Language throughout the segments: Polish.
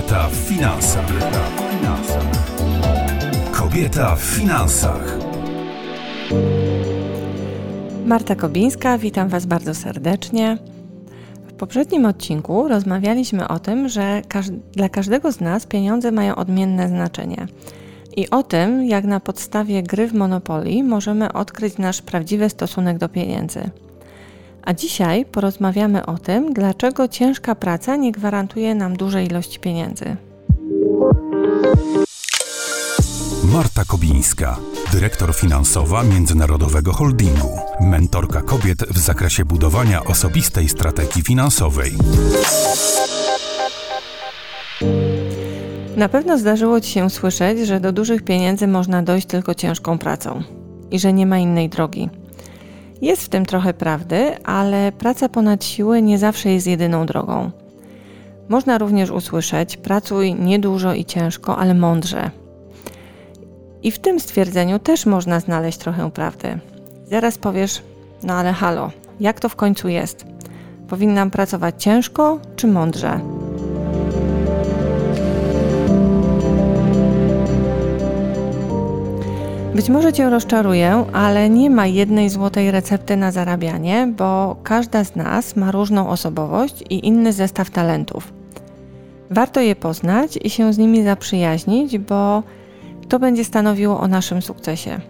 Kobieta w finansach. Kobieta w finansach. Marta Kobińska, witam Was bardzo serdecznie. W poprzednim odcinku rozmawialiśmy o tym, że dla każdego z nas pieniądze mają odmienne znaczenie. I o tym, jak na podstawie gry w Monopoly możemy odkryć nasz prawdziwy stosunek do pieniędzy. A dzisiaj porozmawiamy o tym, dlaczego ciężka praca nie gwarantuje nam dużej ilości pieniędzy. Marta Kobińska, dyrektor finansowa Międzynarodowego Holdingu, mentorka kobiet w zakresie budowania osobistej strategii finansowej. Na pewno zdarzyło Ci się słyszeć, że do dużych pieniędzy można dojść tylko ciężką pracą i że nie ma innej drogi. Jest w tym trochę prawdy, ale praca ponad siły nie zawsze jest jedyną drogą. Można również usłyszeć: pracuj niedużo i ciężko, ale mądrze. I w tym stwierdzeniu też można znaleźć trochę prawdy. Zaraz powiesz: No ale halo, jak to w końcu jest? Powinnam pracować ciężko czy mądrze? Być może Cię rozczaruję, ale nie ma jednej złotej recepty na zarabianie, bo każda z nas ma różną osobowość i inny zestaw talentów. Warto je poznać i się z nimi zaprzyjaźnić, bo to będzie stanowiło o naszym sukcesie.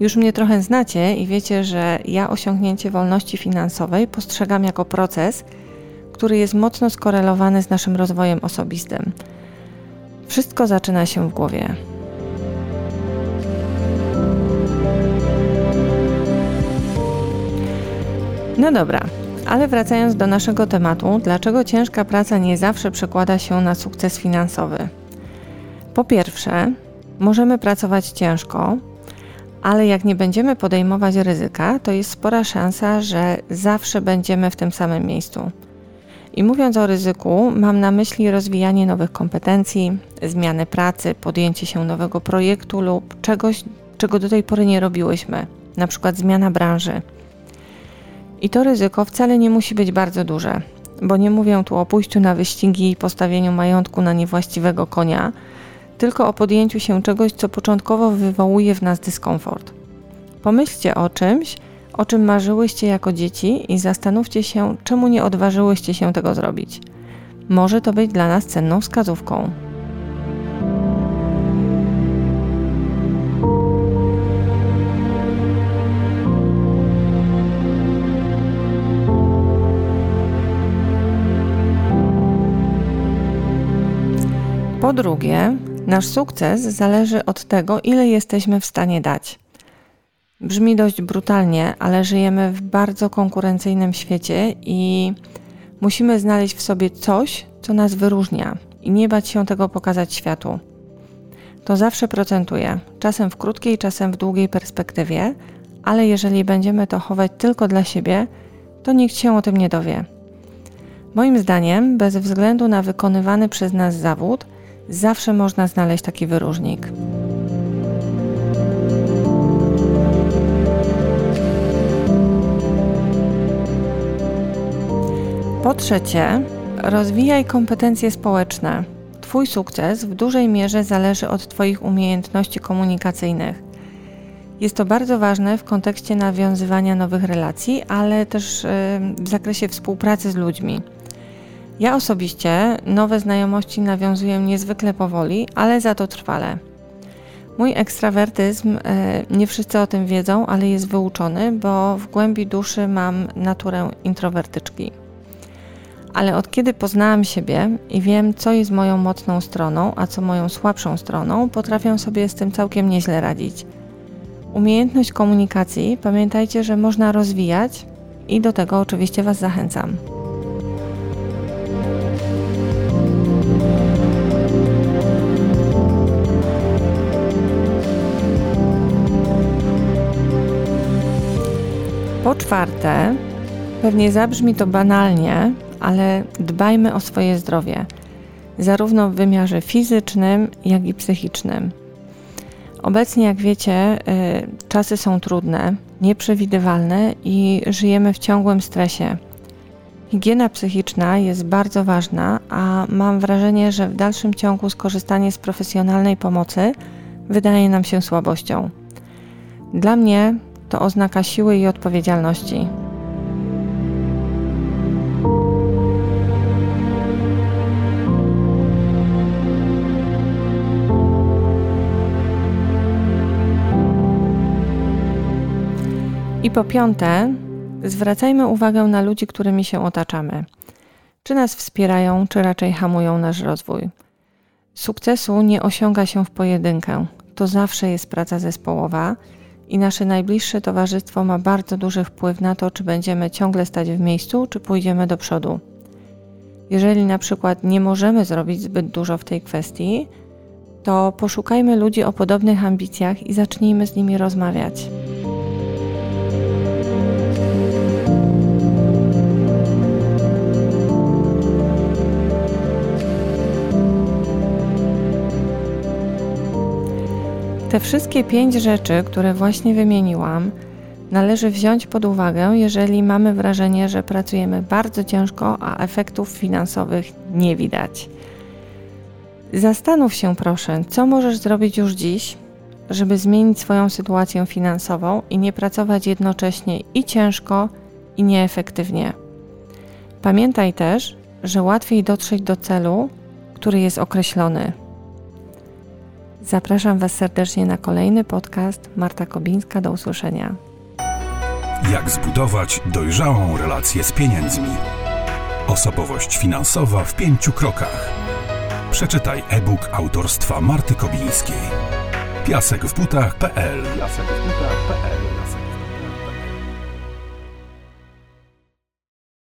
Już mnie trochę znacie i wiecie, że ja osiągnięcie wolności finansowej postrzegam jako proces, który jest mocno skorelowany z naszym rozwojem osobistym. Wszystko zaczyna się w głowie. No dobra, ale wracając do naszego tematu, dlaczego ciężka praca nie zawsze przekłada się na sukces finansowy? Po pierwsze, możemy pracować ciężko, ale jak nie będziemy podejmować ryzyka, to jest spora szansa, że zawsze będziemy w tym samym miejscu. I mówiąc o ryzyku, mam na myśli rozwijanie nowych kompetencji, zmianę pracy, podjęcie się nowego projektu lub czegoś, czego do tej pory nie robiłyśmy, na przykład zmiana branży. I to ryzyko wcale nie musi być bardzo duże, bo nie mówię tu o pójściu na wyścigi i postawieniu majątku na niewłaściwego konia, tylko o podjęciu się czegoś, co początkowo wywołuje w nas dyskomfort. Pomyślcie o czymś, o czym marzyłyście jako dzieci i zastanówcie się, czemu nie odważyłyście się tego zrobić. Może to być dla nas cenną wskazówką. Po drugie, nasz sukces zależy od tego, ile jesteśmy w stanie dać. Brzmi dość brutalnie, ale żyjemy w bardzo konkurencyjnym świecie i musimy znaleźć w sobie coś, co nas wyróżnia i nie bać się tego pokazać światu. To zawsze procentuje, czasem w krótkiej, czasem w długiej perspektywie, ale jeżeli będziemy to chować tylko dla siebie, to nikt się o tym nie dowie. Moim zdaniem, bez względu na wykonywany przez nas zawód, zawsze można znaleźć taki wyróżnik. Po trzecie, rozwijaj kompetencje społeczne. Twój sukces w dużej mierze zależy od Twoich umiejętności komunikacyjnych. Jest to bardzo ważne w kontekście nawiązywania nowych relacji, ale też w zakresie współpracy z ludźmi. Ja osobiście nowe znajomości nawiązuję niezwykle powoli, ale za to trwale. Mój ekstrawertyzm, e, nie wszyscy o tym wiedzą, ale jest wyuczony, bo w głębi duszy mam naturę introwertyczki. Ale od kiedy poznałam siebie i wiem, co jest moją mocną stroną, a co moją słabszą stroną, potrafię sobie z tym całkiem nieźle radzić. Umiejętność komunikacji pamiętajcie, że można rozwijać i do tego oczywiście Was zachęcam. Po czwarte, pewnie zabrzmi to banalnie, ale dbajmy o swoje zdrowie, zarówno w wymiarze fizycznym, jak i psychicznym. Obecnie, jak wiecie, y, czasy są trudne, nieprzewidywalne i żyjemy w ciągłym stresie. Higiena psychiczna jest bardzo ważna, a mam wrażenie, że w dalszym ciągu skorzystanie z profesjonalnej pomocy wydaje nam się słabością. Dla mnie to oznaka siły i odpowiedzialności. I po piąte, zwracajmy uwagę na ludzi, którymi się otaczamy. Czy nas wspierają, czy raczej hamują nasz rozwój. Sukcesu nie osiąga się w pojedynkę. To zawsze jest praca zespołowa i nasze najbliższe towarzystwo ma bardzo duży wpływ na to, czy będziemy ciągle stać w miejscu, czy pójdziemy do przodu. Jeżeli na przykład nie możemy zrobić zbyt dużo w tej kwestii, to poszukajmy ludzi o podobnych ambicjach i zacznijmy z nimi rozmawiać. Te wszystkie pięć rzeczy, które właśnie wymieniłam, należy wziąć pod uwagę, jeżeli mamy wrażenie, że pracujemy bardzo ciężko, a efektów finansowych nie widać. Zastanów się proszę, co możesz zrobić już dziś, żeby zmienić swoją sytuację finansową i nie pracować jednocześnie i ciężko, i nieefektywnie. Pamiętaj też, że łatwiej dotrzeć do celu, który jest określony. Zapraszam Was serdecznie na kolejny podcast. Marta Kobińska, do usłyszenia. Jak zbudować dojrzałą relację z pieniędzmi? Osobowość finansowa w pięciu krokach. Przeczytaj e-book autorstwa Marty Kobińskiej. Piasek w butach.pl Piasek w butach.pl